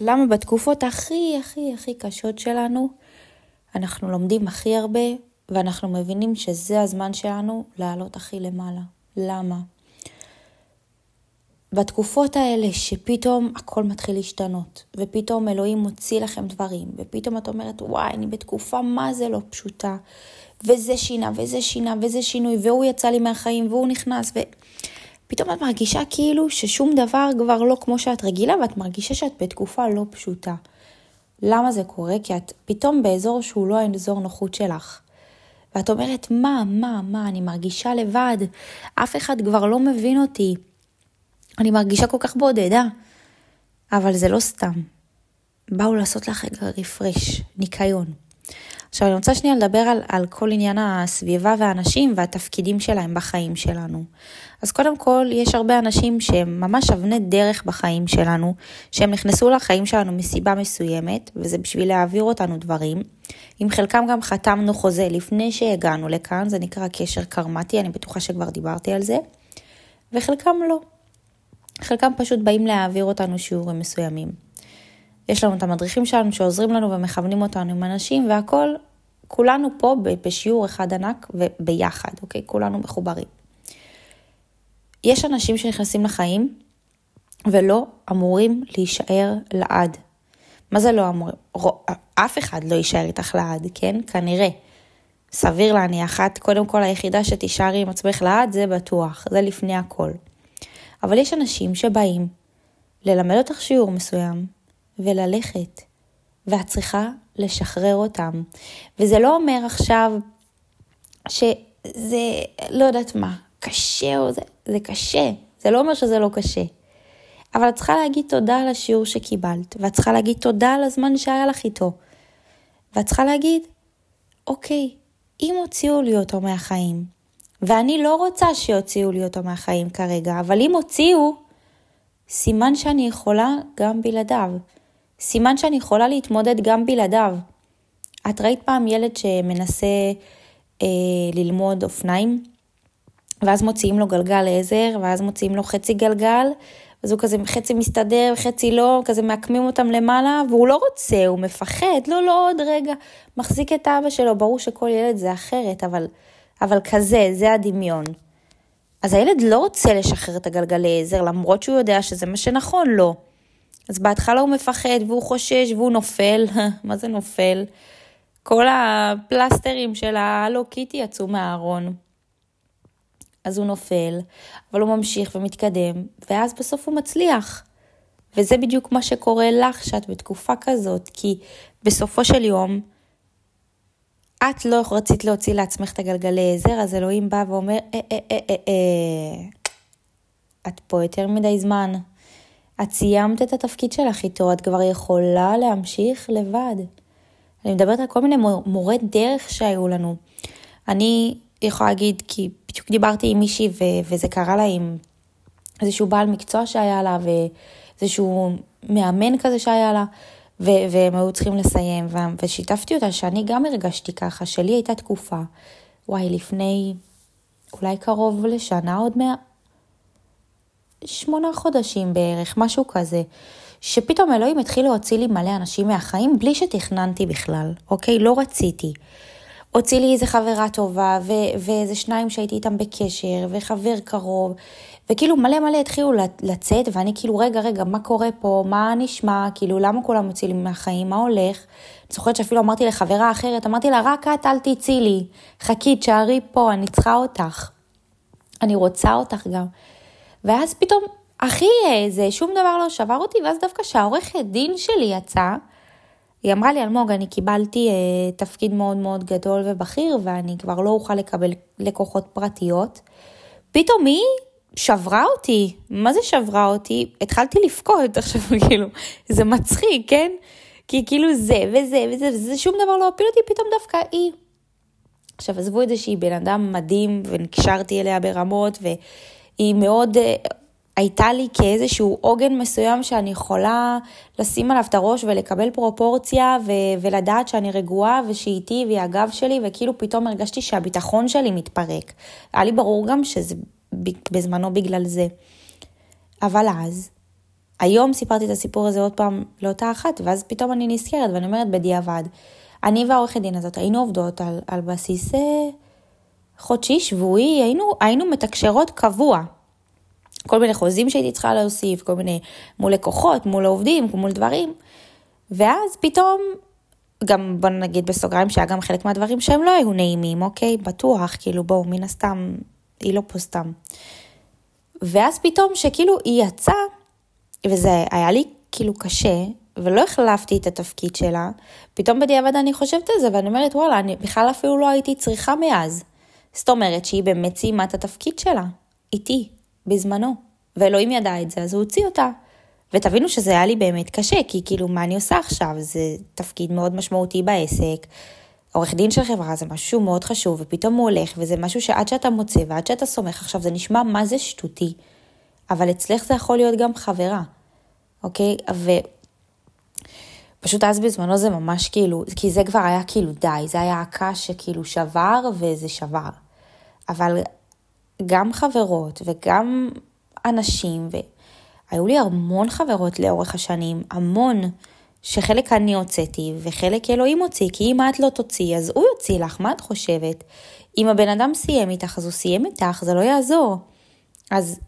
למה בתקופות הכי הכי הכי קשות שלנו, אנחנו לומדים הכי הרבה, ואנחנו מבינים שזה הזמן שלנו לעלות הכי למעלה. למה? בתקופות האלה שפתאום הכל מתחיל להשתנות, ופתאום אלוהים מוציא לכם דברים, ופתאום את אומרת, וואי, אני בתקופה מה זה לא פשוטה, וזה שינה, וזה שינה, וזה שינוי, והוא יצא לי מהחיים, והוא נכנס, ופתאום את מרגישה כאילו ששום דבר כבר לא כמו שאת רגילה, ואת מרגישה שאת בתקופה לא פשוטה. למה זה קורה? כי את פתאום באזור שהוא לא האזור נוחות שלך. ואת אומרת, מה, מה, מה, אני מרגישה לבד, אף אחד כבר לא מבין אותי. אני מרגישה כל כך בודדה. אבל זה לא סתם. באו לעשות לך רגע רפרש, ניקיון. עכשיו אני רוצה שנייה לדבר על, על כל עניין הסביבה והאנשים והתפקידים שלהם בחיים שלנו. אז קודם כל, יש הרבה אנשים שהם ממש אבני דרך בחיים שלנו, שהם נכנסו לחיים שלנו מסיבה מסוימת, וזה בשביל להעביר אותנו דברים. עם חלקם גם חתמנו חוזה לפני שהגענו לכאן, זה נקרא קשר קרמטי, אני בטוחה שכבר דיברתי על זה, וחלקם לא. חלקם פשוט באים להעביר אותנו שיעורים מסוימים. יש לנו את המדריכים שלנו שעוזרים לנו ומכוונים אותנו עם אנשים והכל, כולנו פה בשיעור אחד ענק וביחד, אוקיי? כולנו מחוברים. יש אנשים שנכנסים לחיים ולא אמורים להישאר לעד. מה זה לא אמור? אף אחד לא יישאר איתך לעד, כן? כנראה. סביר להניח, את קודם כל היחידה שתישארי עם עצמך לעד, זה בטוח, זה לפני הכל. אבל יש אנשים שבאים ללמד אותך שיעור מסוים וללכת, ואת צריכה לשחרר אותם. וזה לא אומר עכשיו שזה, לא יודעת מה, קשה או זה, זה קשה. זה לא אומר שזה לא קשה. אבל את צריכה להגיד תודה על השיעור שקיבלת, ואת צריכה להגיד תודה על הזמן שהיה לך איתו. ואת צריכה להגיד, אוקיי, אם הוציאו לי אותו מהחיים, ואני לא רוצה שיוציאו לי אותו מהחיים כרגע, אבל אם הוציאו, סימן שאני יכולה גם בלעדיו. סימן שאני יכולה להתמודד גם בלעדיו. את ראית פעם ילד שמנסה אה, ללמוד אופניים, ואז מוציאים לו גלגל עזר, ואז מוציאים לו חצי גלגל, אז הוא כזה חצי מסתדר, חצי לא, כזה מעקמים אותם למעלה, והוא לא רוצה, הוא מפחד, לא, לא, עוד רגע, מחזיק את אבא שלו, ברור שכל ילד זה אחרת, אבל, אבל כזה, זה הדמיון. אז הילד לא רוצה לשחרר את הגלגלי עזר, למרות שהוא יודע שזה מה שנכון לו. לא. אז בהתחלה הוא מפחד והוא חושש והוא נופל, מה זה נופל? כל הפלסטרים של ההלו קיטי יצאו מהארון. אז הוא נופל, אבל הוא ממשיך ומתקדם, ואז בסוף הוא מצליח. וזה בדיוק מה שקורה לך שאת בתקופה כזאת, כי בסופו של יום, את לא רצית להוציא לעצמך את הגלגלי עזר, אז אלוהים בא ואומר, אה, אה, אה, אה, אה, את פה יותר מדי זמן. את סיימת את התפקיד שלך איתו, את כבר יכולה להמשיך לבד. אני מדברת על כל מיני מורי דרך שהיו לנו. אני יכולה להגיד, כי בדיוק דיברתי עם מישהי ו- וזה קרה לה עם איזשהו בעל מקצוע שהיה לה ואיזשהו מאמן כזה שהיה לה. ו- והם היו צריכים לסיים, ו- ושיתפתי אותה שאני גם הרגשתי ככה, שלי הייתה תקופה, וואי, לפני אולי קרוב לשנה עוד מה... שמונה חודשים בערך, משהו כזה, שפתאום אלוהים התחיל להוציא לי מלא אנשים מהחיים בלי שתכננתי בכלל, אוקיי? לא רציתי. הוציא לי איזה חברה טובה, ו- ואיזה שניים שהייתי איתם בקשר, וחבר קרוב, וכאילו מלא מלא התחילו לצאת, ואני כאילו, רגע, רגע, מה קורה פה? מה נשמע? כאילו, למה כולם מוציאים לי מהחיים? מה הולך? אני זוכרת שאפילו אמרתי לחברה אחרת, אמרתי לה, רק את אל תצאי לי, חכי, תשארי פה, אני צריכה אותך. אני רוצה אותך גם. ואז פתאום, אחי, זה שום דבר לא שבר אותי, ואז דווקא שהעורכת דין שלי יצאה, היא אמרה לי, אלמוג, אני קיבלתי אה, תפקיד מאוד מאוד גדול ובכיר, ואני כבר לא אוכל לקבל לקוחות פרטיות. פתאום היא שברה אותי. מה זה שברה אותי? התחלתי לבכות עכשיו, כאילו, זה מצחיק, כן? כי כאילו זה וזה וזה וזה, שום דבר לא הפיל אותי, פתאום דווקא היא. עכשיו, עזבו את זה שהיא בן אדם מדהים, ונקשרתי אליה ברמות, והיא מאוד אה, הייתה לי כאיזשהו עוגן מסוים שאני יכולה לשים עליו את הראש ולקבל פרופורציה ו- ולדעת שאני רגועה ושהיא איתי והיא הגב שלי, וכאילו פתאום הרגשתי שהביטחון שלי מתפרק. היה לי ברור גם שזה בזמנו בגלל זה. אבל אז היום סיפרתי את הסיפור הזה עוד פעם לאותה אחת, ואז פתאום אני נזכרת ואני אומרת בדיעבד. אני והעורכת דין הזאת היינו עובדות על, על בסיס אה, חודשי, שבועי, היינו, היינו מתקשרות קבוע. כל מיני חוזים שהייתי צריכה להוסיף, כל מיני מול לקוחות, מול עובדים, מול דברים. ואז פתאום, גם בוא נגיד בסוגריים שהיה גם חלק מהדברים שהם לא היו נעימים, אוקיי? בטוח, כאילו בואו, מן הסתם, היא לא פה סתם. ואז פתאום שכאילו היא יצאה, וזה היה לי כאילו קשה, ולא החלפתי את התפקיד שלה, פתאום בדיעבד אני חושבת על זה ואני אומרת וואלה, אני בכלל אפילו לא הייתי צריכה מאז. זאת אומרת שהיא באמת סיימה את התפקיד שלה, איתי, בזמנו, ואלוהים ידע את זה, אז הוא הוציא אותה. ותבינו שזה היה לי באמת קשה, כי כאילו, מה אני עושה עכשיו? זה תפקיד מאוד משמעותי בעסק. עורך דין של חברה זה משהו מאוד חשוב, ופתאום הוא הולך, וזה משהו שעד שאתה מוצא ועד שאתה סומך, עכשיו זה נשמע מה זה שטותי, אבל אצלך זה יכול להיות גם חברה, אוקיי? ופשוט אז בזמנו זה ממש כאילו, כי זה כבר היה כאילו די, זה היה הקש שכאילו שבר וזה שבר. אבל גם חברות וגם אנשים, והיו לי המון חברות לאורך השנים, המון, שחלק אני הוצאתי וחלק אלוהים הוציא, כי אם את לא תוציא, אז הוא יוציא לך, מה את חושבת? אם הבן אדם סיים איתך, אז הוא סיים איתך, זה לא יעזור. אז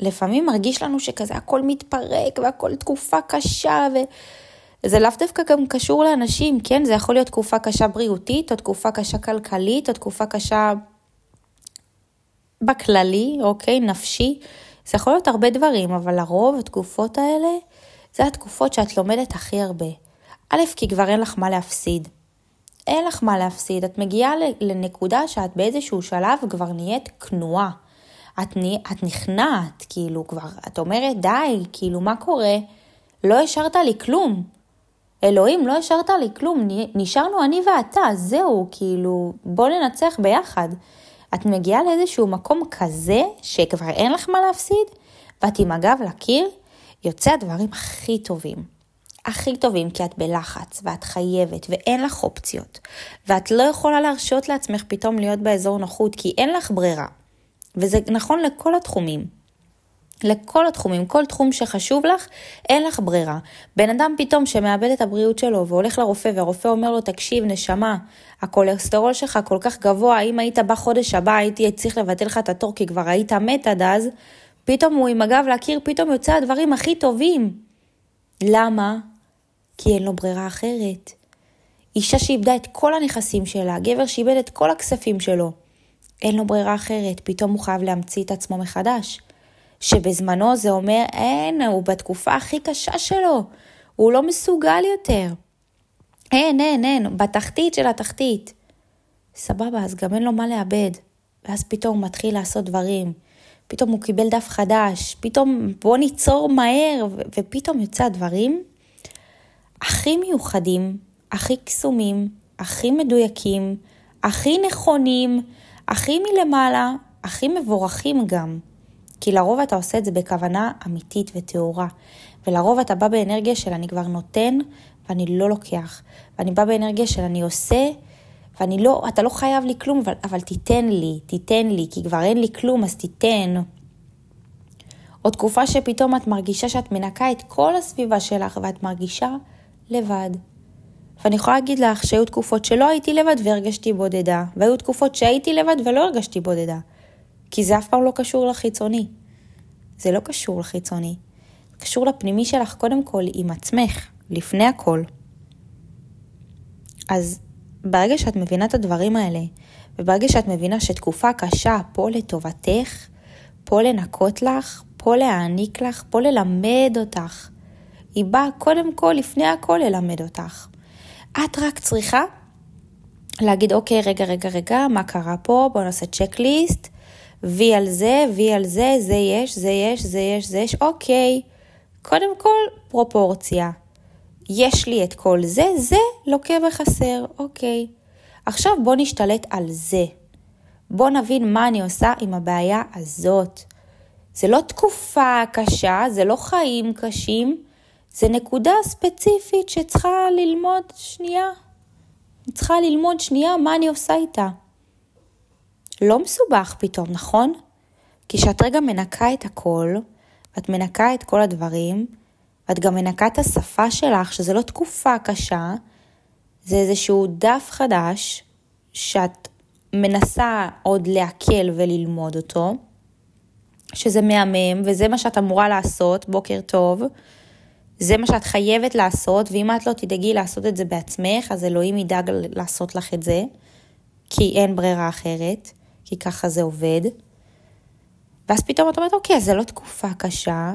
לפעמים מרגיש לנו שכזה הכל מתפרק והכל תקופה קשה, וזה לאו דווקא גם קשור לאנשים, כן? זה יכול להיות תקופה קשה בריאותית, או תקופה קשה כלכלית, או תקופה קשה בכללי, אוקיי? נפשי. זה יכול להיות הרבה דברים, אבל לרוב התקופות האלה, זה התקופות שאת לומדת הכי הרבה. א', כי כבר אין לך מה להפסיד. אין לך מה להפסיד. את מגיעה לנקודה שאת באיזשהו שלב כבר נהיית כנועה. את, את נכנעת, כאילו כבר, את אומרת די, כאילו מה קורה? לא השארת לי כלום. אלוהים, לא השארת לי כלום, נשארנו אני ואתה, זהו, כאילו, בוא ננצח ביחד. את מגיעה לאיזשהו מקום כזה, שכבר אין לך מה להפסיד, ואת עם הגב לקיר, יוצא הדברים הכי טובים. הכי טובים, כי את בלחץ, ואת חייבת, ואין לך אופציות. ואת לא יכולה להרשות לעצמך פתאום להיות באזור נוחות, כי אין לך ברירה. וזה נכון לכל התחומים. לכל התחומים, כל תחום שחשוב לך, אין לך ברירה. בן אדם פתאום שמאבד את הבריאות שלו והולך לרופא והרופא אומר לו, תקשיב, נשמה, הכולסטרול שלך כל כך גבוה, אם היית בא חודש הבא הייתי צריך לבטל לך את התור כי כבר היית מת עד אז, פתאום הוא עם הגב להכיר, פתאום יוצא הדברים הכי טובים. למה? כי אין לו ברירה אחרת. אישה שאיבדה את כל הנכסים שלה, גבר שאיבד את כל הכספים שלו. אין לו ברירה אחרת, פתאום הוא חייב להמציא את עצמו מחדש. שבזמנו זה אומר, אין, הוא בתקופה הכי קשה שלו, הוא לא מסוגל יותר. אין, אין, אין, בתחתית של התחתית. סבבה, אז גם אין לו מה לאבד. ואז פתאום הוא מתחיל לעשות דברים. פתאום הוא קיבל דף חדש, פתאום בוא ניצור מהר, ו- ופתאום יוצא הדברים הכי מיוחדים, הכי קסומים, הכי מדויקים, הכי נכונים, הכי מלמעלה, הכי מבורכים גם. כי לרוב אתה עושה את זה בכוונה אמיתית וטהורה. ולרוב אתה בא באנרגיה של אני כבר נותן ואני לא לוקח. ואני בא באנרגיה של אני עושה ואני לא, אתה לא חייב לי כלום, אבל, אבל תיתן לי, תיתן לי, כי כבר אין לי כלום, אז תיתן. או תקופה שפתאום את מרגישה שאת מנקה את כל הסביבה שלך ואת מרגישה לבד. ואני יכולה להגיד לך שהיו תקופות שלא הייתי לבד והרגשתי בודדה, והיו תקופות שהייתי לבד ולא הרגשתי בודדה. כי זה אף פעם לא קשור לחיצוני. זה לא קשור לחיצוני. קשור לפנימי שלך קודם כל עם עצמך, לפני הכל. אז ברגע שאת מבינה את הדברים האלה, וברגע שאת מבינה שתקופה קשה פה לטובתך, פה לנקות לך, פה להעניק לך, פה ללמד אותך, היא באה קודם כל, לפני הכל, ללמד אותך. את רק צריכה להגיד, אוקיי, רגע, רגע, רגע, מה קרה פה? בואו נעשה צ'קליסט. וי על זה, וי על זה, זה יש, זה יש, זה יש, זה יש, אוקיי. קודם כל, פרופורציה. יש לי את כל זה, זה לוקה בחסר, אוקיי. עכשיו בוא נשתלט על זה. בוא נבין מה אני עושה עם הבעיה הזאת. זה לא תקופה קשה, זה לא חיים קשים, זה נקודה ספציפית שצריכה ללמוד שנייה. צריכה ללמוד שנייה מה אני עושה איתה. לא מסובך פתאום, נכון? כי כשאת רגע מנקה את הכל, ואת מנקה את כל הדברים, ואת גם מנקה את השפה שלך, שזה לא תקופה קשה, זה איזשהו דף חדש שאת מנסה עוד לעכל וללמוד אותו, שזה מהמם, וזה מה שאת אמורה לעשות, בוקר טוב. זה מה שאת חייבת לעשות, ואם את לא תדאגי לעשות את זה בעצמך, אז אלוהים ידאג לעשות לך את זה, כי אין ברירה אחרת, כי ככה זה עובד. ואז פתאום את אומרת, אוקיי, זה לא תקופה קשה.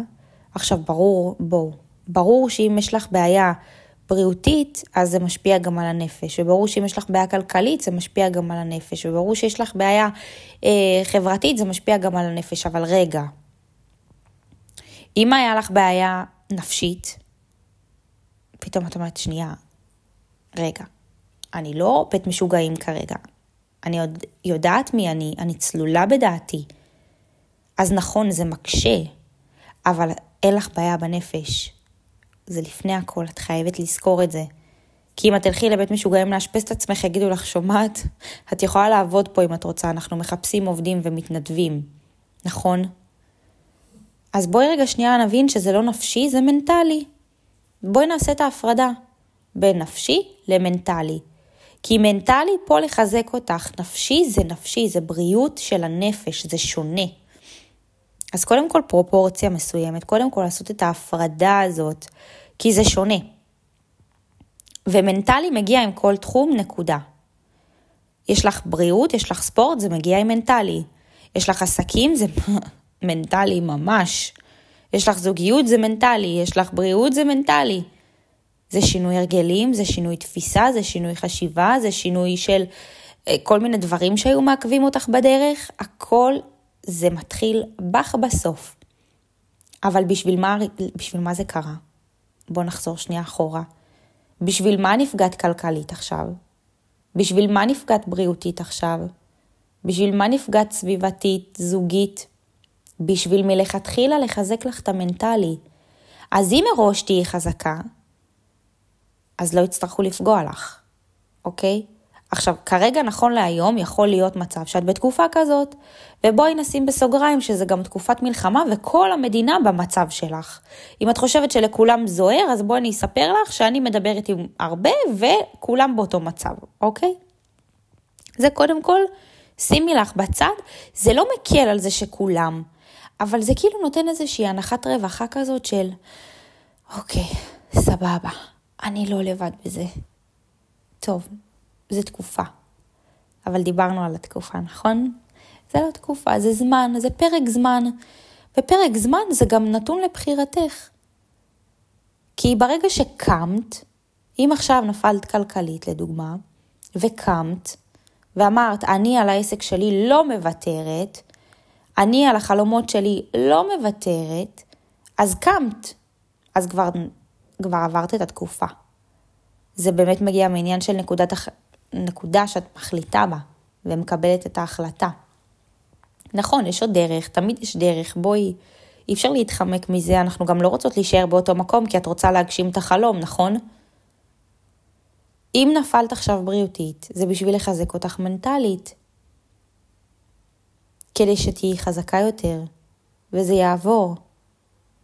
עכשיו, ברור, בואו, ברור שאם יש לך בעיה בריאותית, אז זה משפיע גם על הנפש, וברור שאם יש לך בעיה כלכלית, זה משפיע גם על הנפש, וברור שיש לך בעיה אה, חברתית, זה משפיע גם על הנפש. אבל רגע, אם היה לך בעיה נפשית, פתאום את אומרת, שנייה, רגע, אני לא בית משוגעים כרגע, אני עוד יודעת מי אני, אני צלולה בדעתי. אז נכון, זה מקשה, אבל אין לך בעיה בנפש. זה לפני הכל, את חייבת לזכור את זה. כי אם את תלכי לבית משוגעים לאשפז את עצמך, יגידו לך, שומעת, את יכולה לעבוד פה אם את רוצה, אנחנו מחפשים עובדים ומתנדבים, נכון? אז בואי רגע שנייה נבין שזה לא נפשי, זה מנטלי. בואי נעשה את ההפרדה בין נפשי למנטלי. כי מנטלי פה לחזק אותך, נפשי זה נפשי, זה בריאות של הנפש, זה שונה. אז קודם כל פרופורציה מסוימת, קודם כל לעשות את ההפרדה הזאת, כי זה שונה. ומנטלי מגיע עם כל תחום, נקודה. יש לך בריאות, יש לך ספורט, זה מגיע עם מנטלי. יש לך עסקים, זה מנטלי ממש. יש לך זוגיות, זה מנטלי. יש לך בריאות, זה מנטלי. זה שינוי הרגלים, זה שינוי תפיסה, זה שינוי חשיבה, זה שינוי של אה, כל מיני דברים שהיו מעכבים אותך בדרך. הכל זה מתחיל בך בסוף. אבל בשביל מה, בשביל מה זה קרה? בואו נחזור שנייה אחורה. בשביל מה נפגעת כלכלית עכשיו? בשביל מה נפגעת בריאותית עכשיו? בשביל מה נפגעת סביבתית, זוגית? בשביל מלכתחילה לחזק לך את המנטלי. אז אם מראש תהיי חזקה, אז לא יצטרכו לפגוע לך, אוקיי? עכשיו, כרגע, נכון להיום, יכול להיות מצב שאת בתקופה כזאת, ובואי נשים בסוגריים שזה גם תקופת מלחמה וכל המדינה במצב שלך. אם את חושבת שלכולם זוהר, אז בואי אני אספר לך שאני מדברת עם הרבה וכולם באותו מצב, אוקיי? זה קודם כל, שימי לך בצד, זה לא מקל על זה שכולם, אבל זה כאילו נותן איזושהי הנחת רווחה כזאת של, אוקיי, סבבה, אני לא לבד בזה. טוב, זה תקופה. אבל דיברנו על התקופה, נכון? זה לא תקופה, זה זמן, זה פרק זמן. ופרק זמן זה גם נתון לבחירתך. כי ברגע שקמת, אם עכשיו נפלת כלכלית לדוגמה, וקמת, ואמרת, אני על העסק שלי לא מוותרת, אני על החלומות שלי לא מוותרת, אז קמת. אז כבר, כבר עברת את התקופה. זה באמת מגיע מעניין של נקודת, נקודה שאת מחליטה בה ומקבלת את ההחלטה. נכון, יש עוד דרך, תמיד יש דרך, בואי, אי אפשר להתחמק מזה, אנחנו גם לא רוצות להישאר באותו מקום כי את רוצה להגשים את החלום, נכון? אם נפלת עכשיו בריאותית, זה בשביל לחזק אותך מנטלית. כדי שתהיי חזקה יותר, וזה יעבור.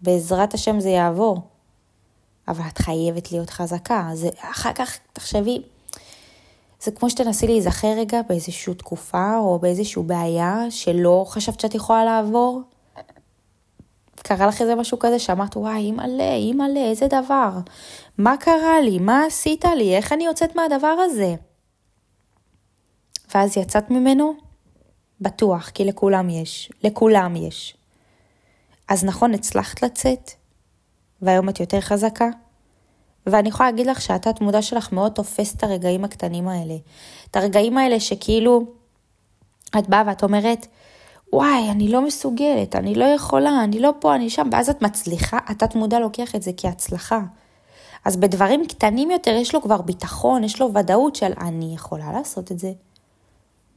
בעזרת השם זה יעבור. אבל את חייבת להיות חזקה. זה, אחר כך, תחשבי, זה כמו שתנסי להיזכר רגע באיזושהי תקופה או באיזושהי בעיה שלא חשבת שאת יכולה לעבור. קרה לך איזה משהו כזה שאמרת, וואי, אימא'לה, אימא'לה, איזה דבר. מה קרה לי? מה עשית לי? איך אני יוצאת מהדבר הזה? ואז יצאת ממנו? בטוח, כי לכולם יש. לכולם יש. אז נכון, הצלחת לצאת, והיום את יותר חזקה? ואני יכולה להגיד לך שהתת מודע שלך מאוד תופס את הרגעים הקטנים האלה. את הרגעים האלה שכאילו, את באה ואת אומרת, וואי, אני לא מסוגלת, אני לא יכולה, אני לא פה, אני שם, ואז את מצליחה, התת מודע לוקח את זה כהצלחה. אז בדברים קטנים יותר יש לו כבר ביטחון, יש לו ודאות של אני יכולה לעשות את זה.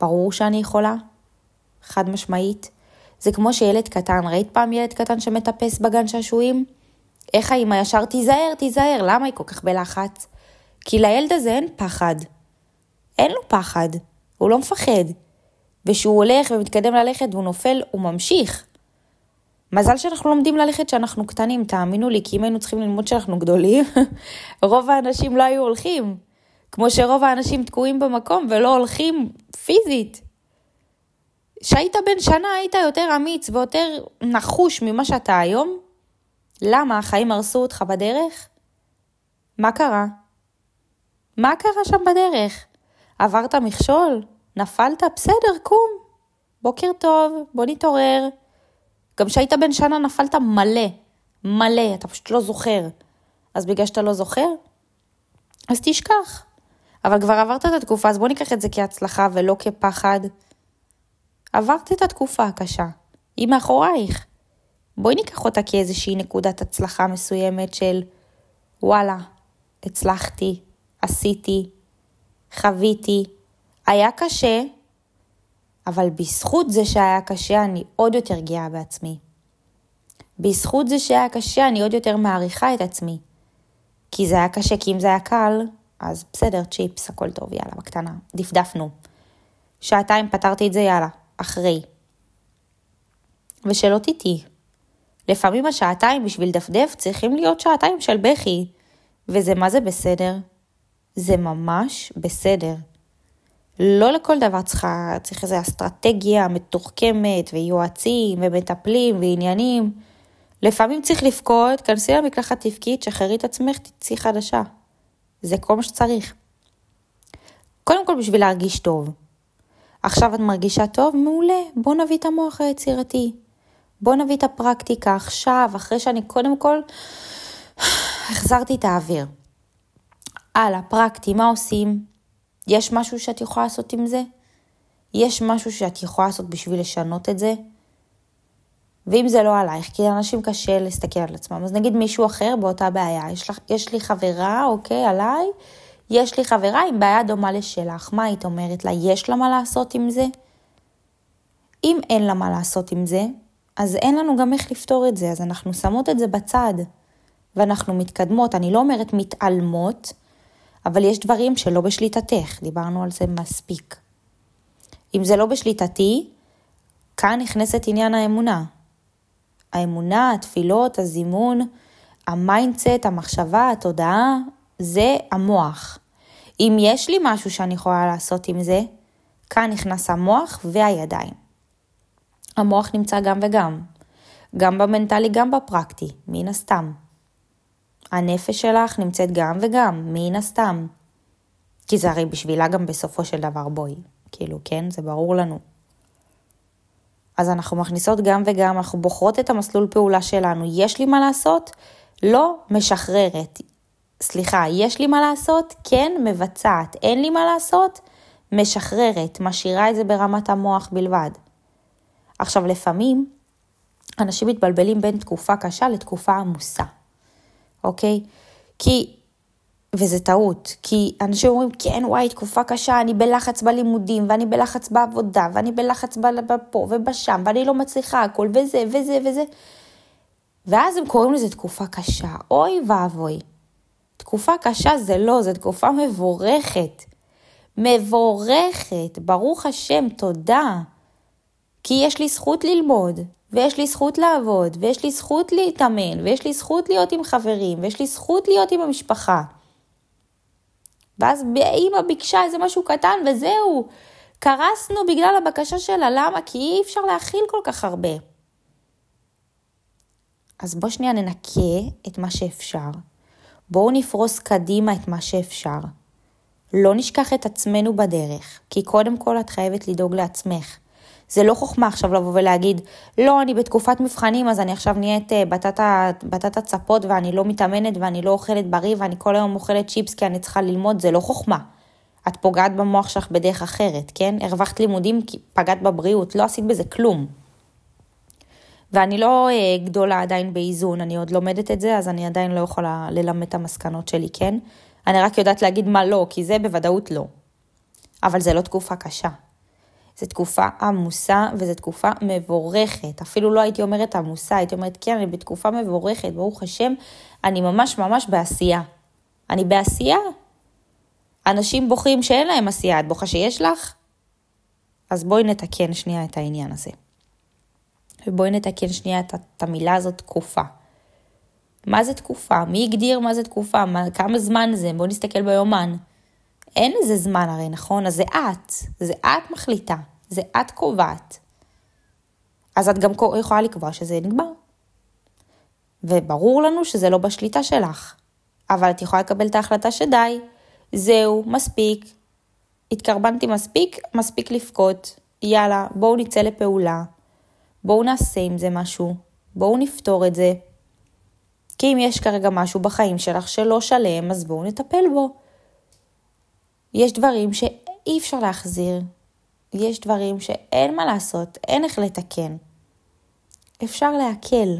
ברור שאני יכולה, חד משמעית. זה כמו שילד קטן, ראית פעם ילד קטן שמטפס בגן שעשועים? איך האמא ישר תיזהר, תיזהר, למה היא כל כך בלחץ? כי לילד הזה אין פחד. אין לו פחד, הוא לא מפחד. וכשהוא הולך ומתקדם ללכת והוא נופל, הוא ממשיך. מזל שאנחנו לומדים ללכת כשאנחנו קטנים, תאמינו לי, כי אם היינו צריכים ללמוד שאנחנו גדולים, רוב האנשים לא היו הולכים. כמו שרוב האנשים תקועים במקום ולא הולכים פיזית. כשהיית בן שנה היית יותר אמיץ ויותר נחוש ממה שאתה היום? למה? החיים הרסו אותך בדרך? מה קרה? מה קרה שם בדרך? עברת מכשול? נפלת? בסדר, קום. בוקר טוב, בוא נתעורר. גם כשהיית בן שנה נפלת מלא, מלא, אתה פשוט לא זוכר. אז בגלל שאתה לא זוכר, אז תשכח. אבל כבר עברת את התקופה, אז בוא ניקח את זה כהצלחה ולא כפחד. עברת את התקופה הקשה, היא מאחורייך. בואי ניקח אותה כאיזושהי נקודת הצלחה מסוימת של וואלה, הצלחתי, עשיתי, חוויתי, היה קשה, אבל בזכות זה שהיה קשה אני עוד יותר גאה בעצמי. בזכות זה שהיה קשה אני עוד יותר מעריכה את עצמי. כי זה היה קשה, כי אם זה היה קל, אז בסדר, צ'יפס, הכל טוב, יאללה, בקטנה, דפדפנו. שעתיים פתרתי את זה, יאללה, אחרי. ושלא תטעי. לפעמים השעתיים בשביל דפדף צריכים להיות שעתיים של בכי, וזה מה זה בסדר? זה ממש בסדר. לא לכל דבר צריכה, צריך איזו אסטרטגיה מתוחכמת ויועצים ומטפלים ועניינים. לפעמים צריך לבכות, כנסי למקלחת תבכי, תשחררי את עצמך, תצאי חדשה. זה כל מה שצריך. קודם כל בשביל להרגיש טוב. עכשיו את מרגישה טוב? מעולה. בוא נביא את המוח היצירתי. בוא נביא את הפרקטיקה עכשיו, אחרי שאני קודם כל החזרתי את האוויר. הלאה, פרקטי, מה עושים? יש משהו שאת יכולה לעשות עם זה? יש משהו שאת יכולה לעשות בשביל לשנות את זה? ואם זה לא עלייך, כי לאנשים קשה להסתכל על עצמם, אז נגיד מישהו אחר באותה בעיה, יש, לך, יש לי חברה, אוקיי, עליי, יש לי חברה עם בעיה דומה לשלך, מה היית אומרת לה? יש לה מה לעשות עם זה? אם אין לה מה לעשות עם זה, אז אין לנו גם איך לפתור את זה, אז אנחנו שמות את זה בצד, ואנחנו מתקדמות, אני לא אומרת מתעלמות, אבל יש דברים שלא בשליטתך, דיברנו על זה מספיק. אם זה לא בשליטתי, כאן נכנסת עניין האמונה. האמונה, התפילות, הזימון, ה mindset, המחשבה, התודעה, זה המוח. אם יש לי משהו שאני יכולה לעשות עם זה, כאן נכנס המוח והידיים. המוח נמצא גם וגם, גם במנטלי, גם בפרקטי, מן הסתם. הנפש שלך נמצאת גם וגם, מן הסתם. כי זה הרי בשבילה גם בסופו של דבר בואי, כאילו, כן? זה ברור לנו. אז אנחנו מכניסות גם וגם, אנחנו בוחרות את המסלול פעולה שלנו. יש לי מה לעשות? לא משחררת. סליחה, יש לי מה לעשות? כן, מבצעת. אין לי מה לעשות? משחררת, משאירה את זה ברמת המוח בלבד. עכשיו, לפעמים אנשים מתבלבלים בין תקופה קשה לתקופה עמוסה, אוקיי? כי, וזה טעות, כי אנשים אומרים, כן, וואי, תקופה קשה, אני בלחץ בלימודים, ואני בלחץ בעבודה, ואני בלחץ בפה ובשם, ואני לא מצליחה הכל, וזה, וזה, וזה. ואז הם קוראים לזה תקופה קשה. אוי ואבוי. תקופה קשה זה לא, זו תקופה מבורכת. מבורכת, ברוך השם, תודה. כי יש לי זכות ללמוד, ויש לי זכות לעבוד, ויש לי זכות להתאמן, ויש לי זכות להיות עם חברים, ויש לי זכות להיות עם המשפחה. ואז אימא ביקשה איזה משהו קטן וזהו. קרסנו בגלל הבקשה שלה, למה? כי אי אפשר להכיל כל כך הרבה. אז בוא שנייה ננקה את מה שאפשר. בואו נפרוס קדימה את מה שאפשר. לא נשכח את עצמנו בדרך, כי קודם כל את חייבת לדאוג לעצמך. זה לא חוכמה עכשיו לבוא ולהגיד, לא, אני בתקופת מבחנים, אז אני עכשיו נהיית אה, בטטה צפות ואני לא מתאמנת ואני לא אוכלת בריא ואני כל היום אוכלת צ'יפס כי אני צריכה ללמוד, זה לא חוכמה. את פוגעת במוח שלך בדרך אחרת, כן? הרווחת לימודים כי פגעת בבריאות, לא עשית בזה כלום. ואני לא אה, גדולה עדיין באיזון, אני עוד לומדת את זה, אז אני עדיין לא יכולה ללמד את המסקנות שלי, כן? אני רק יודעת להגיד מה לא, כי זה בוודאות לא. אבל זה לא תקופה קשה. זו תקופה עמוסה וזו תקופה מבורכת. אפילו לא הייתי אומרת עמוסה, הייתי אומרת, כן, אני בתקופה מבורכת, ברוך השם, אני ממש ממש בעשייה. אני בעשייה. אנשים בוכים שאין להם עשייה, את בוכה שיש לך? אז בואי נתקן שנייה את העניין הזה. ובואי נתקן שנייה את, את המילה הזאת תקופה. מה זה תקופה? מי הגדיר מה זה תקופה? מה, כמה זמן זה? בואו נסתכל ביומן. אין איזה זמן הרי, נכון? אז זה את. זה את מחליטה. זה את קובעת. אז את גם יכולה לקבוע שזה נגמר. וברור לנו שזה לא בשליטה שלך. אבל את יכולה לקבל את ההחלטה שדי, זהו, מספיק, התקרבנתי מספיק, מספיק לבכות, יאללה, בואו נצא לפעולה, בואו נעשה עם זה משהו, בואו נפתור את זה. כי אם יש כרגע משהו בחיים שלך שלא שלם, אז בואו נטפל בו. יש דברים שאי אפשר להחזיר, יש דברים שאין מה לעשות, אין איך לתקן. אפשר להקל.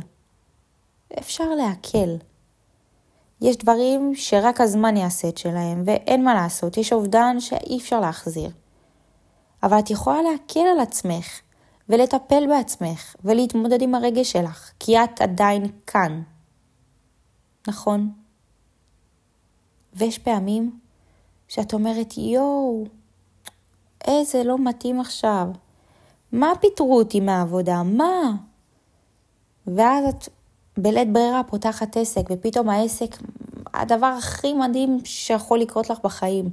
אפשר להקל. יש דברים שרק הזמן יעשה את שלהם, ואין מה לעשות, יש אובדן שאי אפשר להחזיר. אבל את יכולה להקל על עצמך, ולטפל בעצמך, ולהתמודד עם הרגש שלך, כי את עדיין כאן. נכון? ויש פעמים שאת אומרת, יואו, איזה לא מתאים עכשיו. מה פיטרו אותי מהעבודה? מה? ואז את בלית ברירה פותחת עסק, ופתאום העסק, הדבר הכי מדהים שיכול לקרות לך בחיים.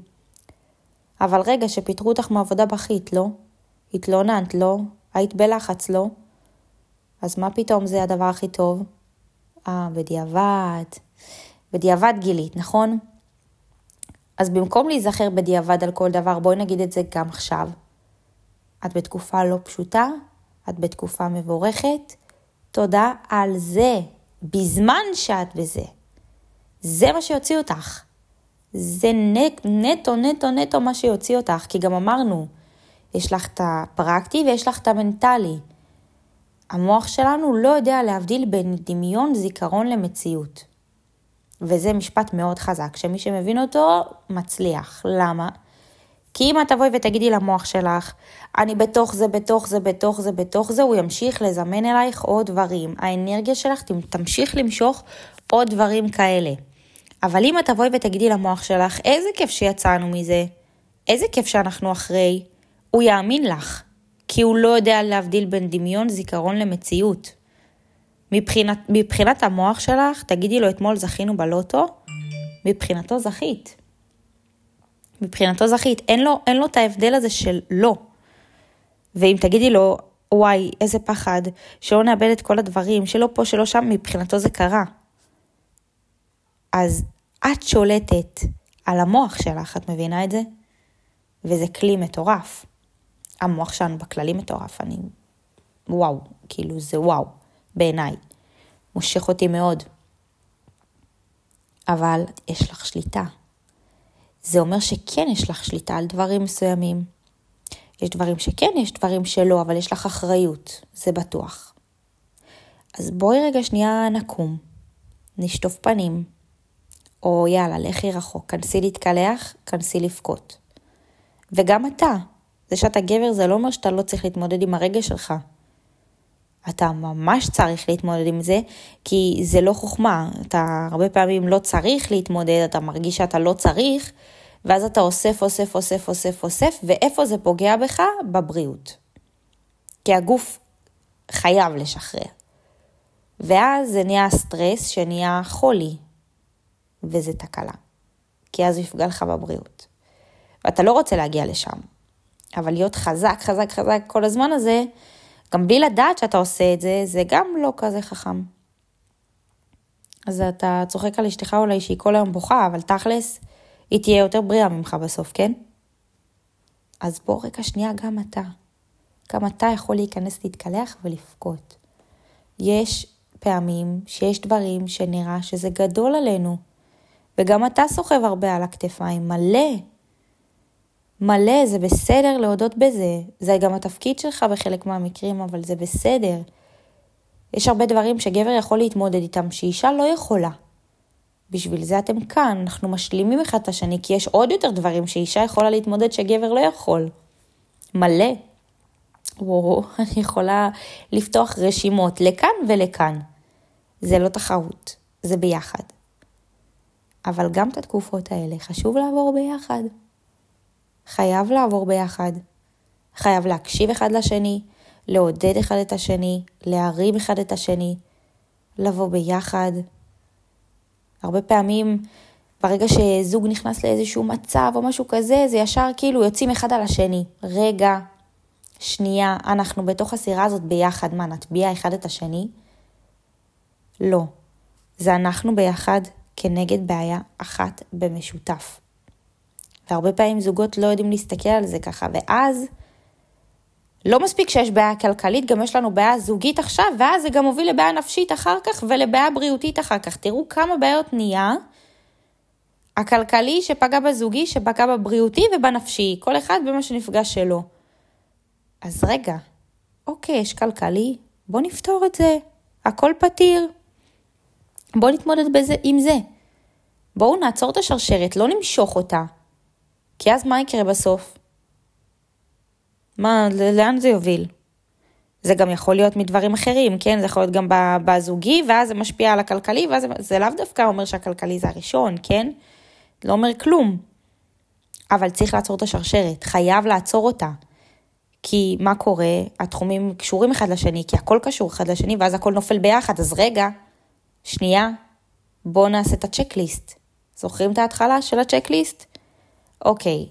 אבל רגע, שפיטרו אותך מעבודה בכית, לא? התלוננת, לא? היית בלחץ, לא? אז מה פתאום זה הדבר הכי טוב? אה, בדיעבד. בדיעבד גילית, נכון? אז במקום להיזכר בדיעבד על כל דבר, בואי נגיד את זה גם עכשיו. את בתקופה לא פשוטה, את בתקופה מבורכת, תודה על זה, בזמן שאת בזה. זה מה שיוציא אותך. זה נטו, נטו, נטו מה שיוציא אותך, כי גם אמרנו, יש לך את הפרקטי ויש לך את המנטלי. המוח שלנו לא יודע להבדיל בין דמיון, זיכרון למציאות. וזה משפט מאוד חזק, שמי שמבין אותו, מצליח. למה? כי אם את תבואי ותגידי למוח שלך, אני בתוך זה, בתוך זה, בתוך זה, בתוך זה, הוא ימשיך לזמן אלייך עוד דברים. האנרגיה שלך תמשיך למשוך עוד דברים כאלה. אבל אם את תבואי ותגידי למוח שלך, איזה כיף שיצאנו מזה, איזה כיף שאנחנו אחרי, הוא יאמין לך, כי הוא לא יודע להבדיל בין דמיון, זיכרון למציאות. מבחינת, מבחינת המוח שלך, תגידי לו אתמול זכינו בלוטו, מבחינתו זכית. מבחינתו זכית, אין לו, אין לו את ההבדל הזה של לא. ואם תגידי לו, וואי, איזה פחד, שלא נאבד את כל הדברים, שלא פה, שלא שם, מבחינתו זה קרה. אז את שולטת על המוח שלך, את מבינה את זה? וזה כלי מטורף. המוח שלנו בכללי מטורף, אני... וואו, כאילו זה וואו, בעיניי. מושך אותי מאוד. אבל יש לך שליטה. זה אומר שכן יש לך שליטה על דברים מסוימים. יש דברים שכן, יש דברים שלא, אבל יש לך אחריות, זה בטוח. אז בואי רגע שנייה נקום, נשטוף פנים, או יאללה, לכי רחוק, כנסי להתקלח, כנסי לבכות. וגם אתה, זה שאתה גבר זה לא אומר שאתה לא צריך להתמודד עם הרגש שלך. אתה ממש צריך להתמודד עם זה, כי זה לא חוכמה. אתה הרבה פעמים לא צריך להתמודד, אתה מרגיש שאתה לא צריך, ואז אתה אוסף, אוסף, אוסף, אוסף, אוסף, ואיפה זה פוגע בך? בבריאות. כי הגוף חייב לשחרר. ואז זה נהיה סטרס שנהיה חולי, וזה תקלה. כי אז הוא יפגע לך בבריאות. ואתה לא רוצה להגיע לשם. אבל להיות חזק, חזק, חזק כל הזמן הזה, גם בלי לדעת שאתה עושה את זה, זה גם לא כזה חכם. אז אתה צוחק על אשתך אולי שהיא כל היום בוכה, אבל תכלס, היא תהיה יותר בריאה ממך בסוף, כן? אז בוא רגע שנייה גם אתה. גם אתה יכול להיכנס להתקלח ולבכות. יש פעמים שיש דברים שנראה שזה גדול עלינו, וגם אתה סוחב הרבה על הכתפיים, מלא. מלא, זה בסדר להודות בזה. זה גם התפקיד שלך בחלק מהמקרים, אבל זה בסדר. יש הרבה דברים שגבר יכול להתמודד איתם, שאישה לא יכולה. בשביל זה אתם כאן, אנחנו משלימים אחד את השני, כי יש עוד יותר דברים שאישה יכולה להתמודד שגבר לא יכול. מלא. וואו, אני יכולה לפתוח רשימות לכאן ולכאן. זה לא תחרות, זה ביחד. אבל גם את התקופות האלה חשוב לעבור ביחד. חייב לעבור ביחד. חייב להקשיב אחד לשני, לעודד אחד את השני, להרים אחד את השני, לבוא ביחד. הרבה פעמים ברגע שזוג נכנס לאיזשהו מצב או משהו כזה, זה ישר כאילו יוצאים אחד על השני. רגע, שנייה, אנחנו בתוך הסירה הזאת ביחד, מה, נטביע אחד את השני? לא. זה אנחנו ביחד כנגד בעיה אחת במשותף. והרבה פעמים זוגות לא יודעים להסתכל על זה ככה, ואז לא מספיק שיש בעיה כלכלית, גם יש לנו בעיה זוגית עכשיו, ואז זה גם מוביל לבעיה נפשית אחר כך ולבעיה בריאותית אחר כך. תראו כמה בעיות נהיה. הכלכלי שפגע בזוגי, שפגע בבריאותי ובנפשי, כל אחד במה שנפגש שלו. אז רגע, אוקיי, יש כלכלי, בוא נפתור את זה, הכל פתיר. בוא נתמודד בזה, עם זה. בואו נעצור את השרשרת, לא נמשוך אותה. כי אז מה יקרה בסוף? מה, לאן זה יוביל? זה גם יכול להיות מדברים אחרים, כן? זה יכול להיות גם בזוגי, ואז זה משפיע על הכלכלי, ואז זה, לאו דווקא אומר שהכלכלי זה הראשון, כן? לא אומר כלום. אבל צריך לעצור את השרשרת, חייב לעצור אותה. כי מה קורה? התחומים קשורים אחד לשני, כי הכל קשור אחד לשני, ואז הכל נופל ביחד. אז רגע, שנייה, בואו נעשה את הצ'קליסט. זוכרים את ההתחלה של הצ'קליסט? אוקיי,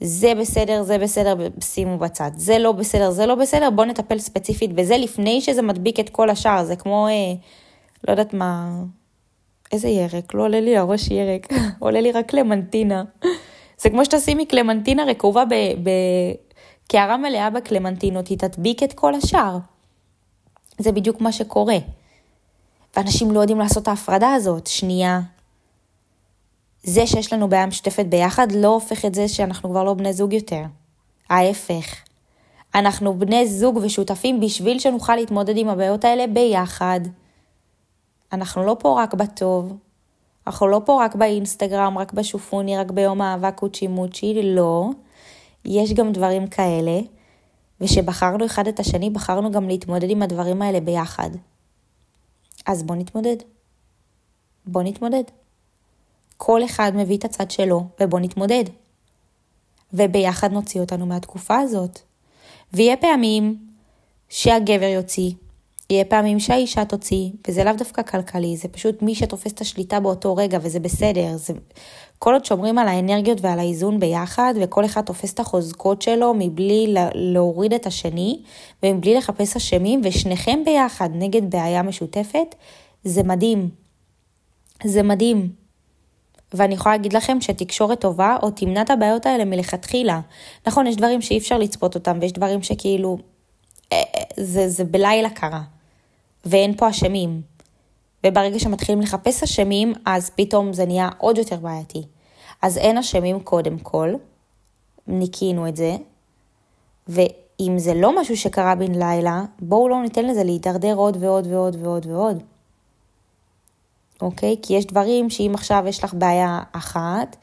זה בסדר, זה בסדר, שימו בצד. זה לא בסדר, זה לא בסדר, בואו נטפל ספציפית בזה לפני שזה מדביק את כל השאר. זה כמו, אה, לא יודעת מה, איזה ירק? לא עולה לי לראש ירק, עולה לי רק קלמנטינה. זה כמו שתשימי קלמנטינה רקובה בקערה מלאה בקלמנטינות, היא תדביק את כל השאר. זה בדיוק מה שקורה. ואנשים לא יודעים לעשות את ההפרדה הזאת. שנייה. זה שיש לנו בעיה משותפת ביחד לא הופך את זה שאנחנו כבר לא בני זוג יותר. ההפך. אנחנו בני זוג ושותפים בשביל שנוכל להתמודד עם הבעיות האלה ביחד. אנחנו לא פה רק בטוב, אנחנו לא פה רק באינסטגרם, רק בשופוני, רק ביום האהבה קוצ'י מוצ'י, לא. יש גם דברים כאלה, ושבחרנו אחד את השני, בחרנו גם להתמודד עם הדברים האלה ביחד. אז בוא נתמודד. בוא נתמודד. כל אחד מביא את הצד שלו, ובוא נתמודד. וביחד נוציא אותנו מהתקופה הזאת. ויהיה פעמים שהגבר יוציא, יהיה פעמים שהאישה תוציא, וזה לאו דווקא כלכלי, זה פשוט מי שתופס את השליטה באותו רגע, וזה בסדר. זה... כל עוד שומרים על האנרגיות ועל האיזון ביחד, וכל אחד תופס את החוזקות שלו מבלי להוריד את השני, ומבלי לחפש אשמים, ושניכם ביחד נגד בעיה משותפת, זה מדהים. זה מדהים. ואני יכולה להגיד לכם שתקשורת טובה או תמנע את הבעיות האלה מלכתחילה. נכון, יש דברים שאי אפשר לצפות אותם, ויש דברים שכאילו, אה, אה, זה, זה בלילה קרה. ואין פה אשמים. וברגע שמתחילים לחפש אשמים, אז פתאום זה נהיה עוד יותר בעייתי. אז אין אשמים קודם כל, ניקינו את זה, ואם זה לא משהו שקרה בן לילה, בואו לא ניתן לזה להידרדר עוד ועוד ועוד ועוד ועוד. אוקיי? כי יש דברים שאם עכשיו יש לך בעיה אחת,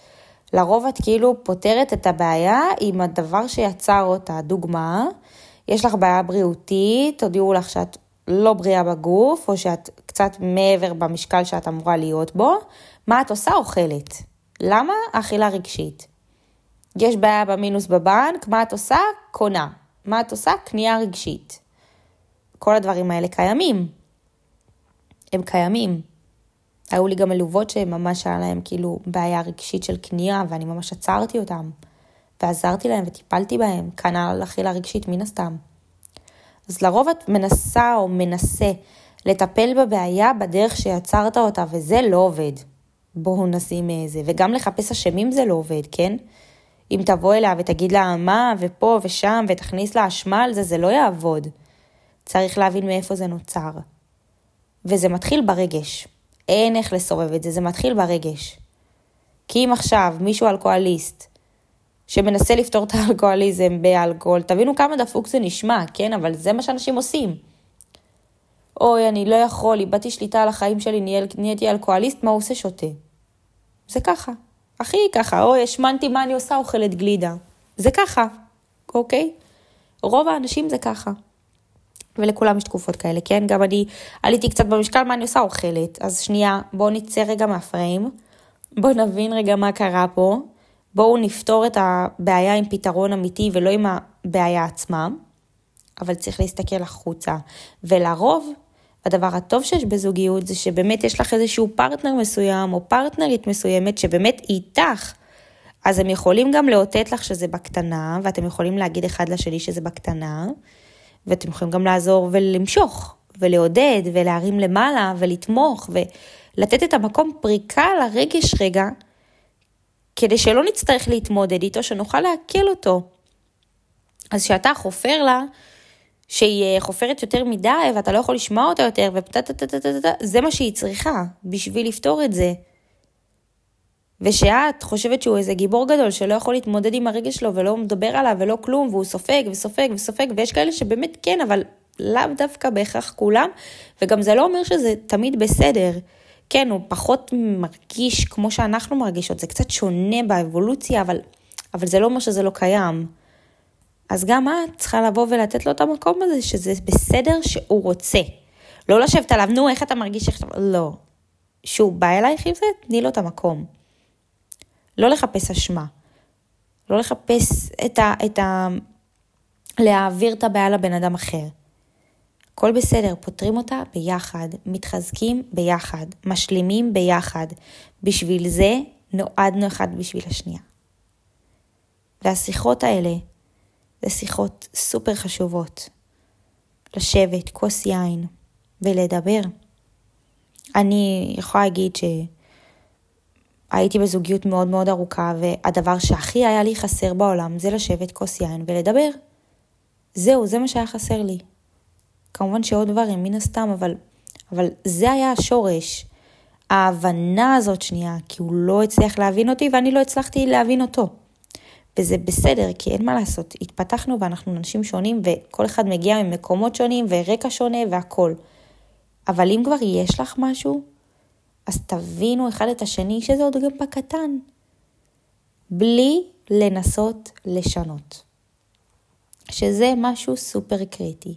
לרוב את כאילו פותרת את הבעיה עם הדבר שיצר אותה. דוגמה, יש לך בעיה בריאותית, תודיעו לך שאת לא בריאה בגוף, או שאת קצת מעבר במשקל שאת אמורה להיות בו, מה את עושה? אוכלת. למה? אכילה רגשית. יש בעיה במינוס בבנק, מה את עושה? קונה. מה את עושה? קנייה רגשית. כל הדברים האלה קיימים. הם קיימים. היו לי גם מלוות שממש היה להם כאילו בעיה רגשית של קנייה, ואני ממש עצרתי אותם, ועזרתי להם וטיפלתי בהם, כנ"ל אכילה רגשית מן הסתם. אז לרוב את מנסה או מנסה לטפל בבעיה בדרך שיצרת אותה, וזה לא עובד. בואו נשים איזה, וגם לחפש אשמים זה לא עובד, כן? אם תבוא אליה ותגיד לה מה, ופה ושם, ותכניס לה אשמה על זה, זה לא יעבוד. צריך להבין מאיפה זה נוצר. וזה מתחיל ברגש. אין איך לסובב את זה, זה מתחיל ברגש. כי אם עכשיו מישהו אלכוהוליסט שמנסה לפתור את האלכוהוליזם באלכוהול, תבינו כמה דפוק זה נשמע, כן? אבל זה מה שאנשים עושים. אוי, אני לא יכול, איבדתי שליטה על החיים שלי, נהייתי אלכוהוליסט, מה הוא עושה? שותה. זה ככה. הכי ככה, אוי, השמנתי, מה אני עושה? אוכלת גלידה. זה ככה, אוקיי? רוב האנשים זה ככה. ולכולם יש תקופות כאלה, כן? גם אני עליתי קצת במשקל, מה אני עושה? אוכלת. אז שנייה, בואו נצא רגע מהפריים, בואו נבין רגע מה קרה פה, בואו נפתור את הבעיה עם פתרון אמיתי ולא עם הבעיה עצמה. אבל צריך להסתכל החוצה. ולרוב, הדבר הטוב שיש בזוגיות זה שבאמת יש לך איזשהו פרטנר מסוים או פרטנרית מסוימת שבאמת איתך. אז הם יכולים גם לאותת לך שזה בקטנה, ואתם יכולים להגיד אחד לשני שזה בקטנה, ואתם יכולים גם לעזור ולמשוך, ולעודד, ולהרים למעלה, ולתמוך, ולתת את המקום פריקה לרגש רגע, כדי שלא נצטרך להתמודד איתו, שנוכל לעכל אותו. אז כשאתה חופר לה, שהיא חופרת יותר מדי ואתה לא יכול לשמוע אותה יותר, זה מה שהיא צריכה בשביל לפתור את זה. ושאת חושבת שהוא איזה גיבור גדול שלא יכול להתמודד עם הרגש שלו ולא מדבר עליו ולא כלום, והוא סופג וסופג וסופג, ויש כאלה שבאמת כן, אבל לאו דווקא בהכרח כולם, וגם זה לא אומר שזה תמיד בסדר. כן, הוא פחות מרגיש כמו שאנחנו מרגישות, זה קצת שונה באבולוציה, אבל, אבל זה לא אומר שזה לא קיים. אז גם את צריכה לבוא ולתת לו את המקום הזה, שזה בסדר שהוא רוצה. לא לשבת עליו, נו, איך אתה מרגיש, איך אתה... לא. שהוא בא אלייך עם זה, תני לו את המקום. לא לחפש אשמה. לא לחפש את ה... את ה... להעביר את הבעיה לבן אדם אחר. הכל בסדר, פותרים אותה ביחד, מתחזקים ביחד, משלימים ביחד. בשביל זה נועדנו אחד בשביל השנייה. והשיחות האלה זה שיחות סופר חשובות. לשבת, כוס יין ולדבר. אני יכולה להגיד שהייתי בזוגיות מאוד מאוד ארוכה, והדבר שהכי היה לי חסר בעולם זה לשבת כוס יין ולדבר. זהו, זה מה שהיה חסר לי. כמובן שעוד דברים, מן הסתם, אבל, אבל זה היה השורש. ההבנה הזאת שנייה, כי הוא לא הצליח להבין אותי ואני לא הצלחתי להבין אותו. וזה בסדר, כי אין מה לעשות, התפתחנו ואנחנו אנשים שונים וכל אחד מגיע ממקומות שונים ורקע שונה והכול. אבל אם כבר יש לך משהו, אז תבינו אחד את השני שזה עוד גם בקטן. בלי לנסות לשנות. שזה משהו סופר קריטי.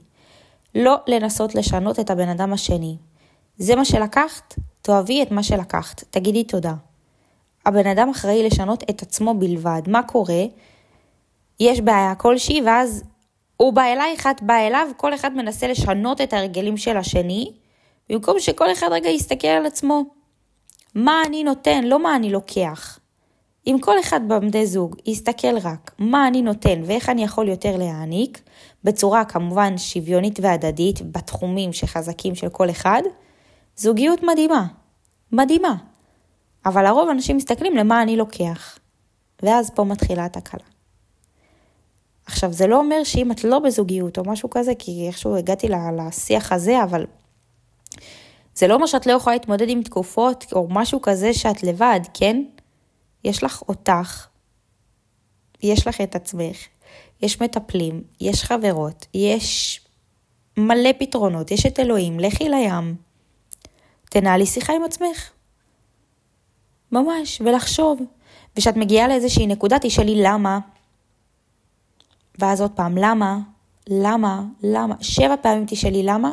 לא לנסות לשנות את הבן אדם השני. זה מה שלקחת, תאהבי את מה שלקחת, תגידי תודה. הבן אדם אחראי לשנות את עצמו בלבד. מה קורה? יש בעיה כלשהי, ואז הוא בא אלייך, את באה אליו, כל אחד מנסה לשנות את ההרגלים של השני, במקום שכל אחד רגע יסתכל על עצמו. מה אני נותן, לא מה אני לוקח. אם כל אחד בעמדי זוג יסתכל רק מה אני נותן ואיך אני יכול יותר להעניק, בצורה כמובן שוויונית והדדית, בתחומים שחזקים של כל אחד, זוגיות מדהימה. מדהימה. אבל לרוב אנשים מסתכלים למה אני לוקח. ואז פה מתחילה התקלה. עכשיו, זה לא אומר שאם את לא בזוגיות או משהו כזה, כי איכשהו הגעתי לשיח הזה, אבל זה לא אומר שאת לא יכולה להתמודד עם תקופות או משהו כזה שאת לבד, כן? יש לך אותך, יש לך את עצמך, יש מטפלים, יש חברות, יש מלא פתרונות, יש את אלוהים, לכי לים. תנהלי שיחה עם עצמך. ממש, ולחשוב. וכשאת מגיעה לאיזושהי נקודה, תשאלי למה. ואז עוד פעם, למה? למה? למה? שבע פעמים תשאלי למה,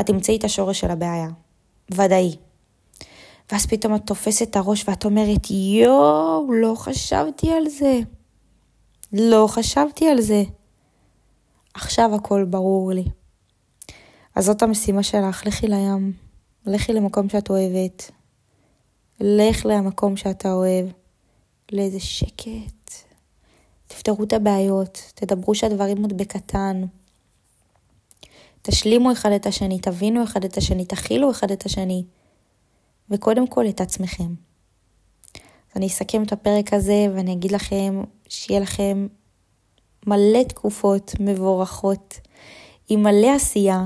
את תמצאי את השורש של הבעיה. ודאי. ואז פתאום את תופסת את הראש ואת אומרת, יואו, לא חשבתי על זה. לא חשבתי על זה. עכשיו הכל ברור לי. אז זאת המשימה שלך, לכי לים. לכי למקום שאת אוהבת. לך למקום שאתה אוהב, לאיזה שקט. תפתרו את הבעיות, תדברו שהדברים עוד בקטן. תשלימו אחד את השני, תבינו אחד את השני, תכילו אחד את השני. וקודם כל את עצמכם. אז אני אסכם את הפרק הזה ואני אגיד לכם שיהיה לכם מלא תקופות מבורכות, עם מלא עשייה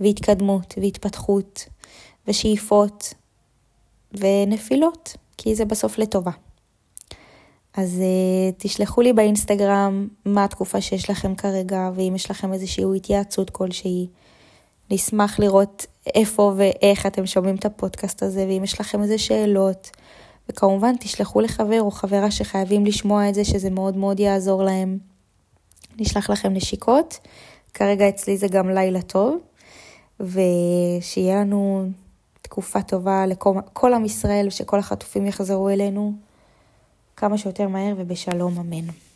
והתקדמות והתפתחות ושאיפות ונפילות, כי זה בסוף לטובה. אז uh, תשלחו לי באינסטגרם מה התקופה שיש לכם כרגע, ואם יש לכם איזושהי התייעצות כלשהי. נשמח לראות איפה ואיך אתם שומעים את הפודקאסט הזה, ואם יש לכם איזה שאלות. וכמובן, תשלחו לחבר או חברה שחייבים לשמוע את זה, שזה מאוד מאוד יעזור להם. נשלח לכם נשיקות. כרגע אצלי זה גם לילה טוב, ושיהיה לנו תקופה טובה לכל עם ישראל, ושכל החטופים יחזרו אלינו כמה שיותר מהר ובשלום, אמן.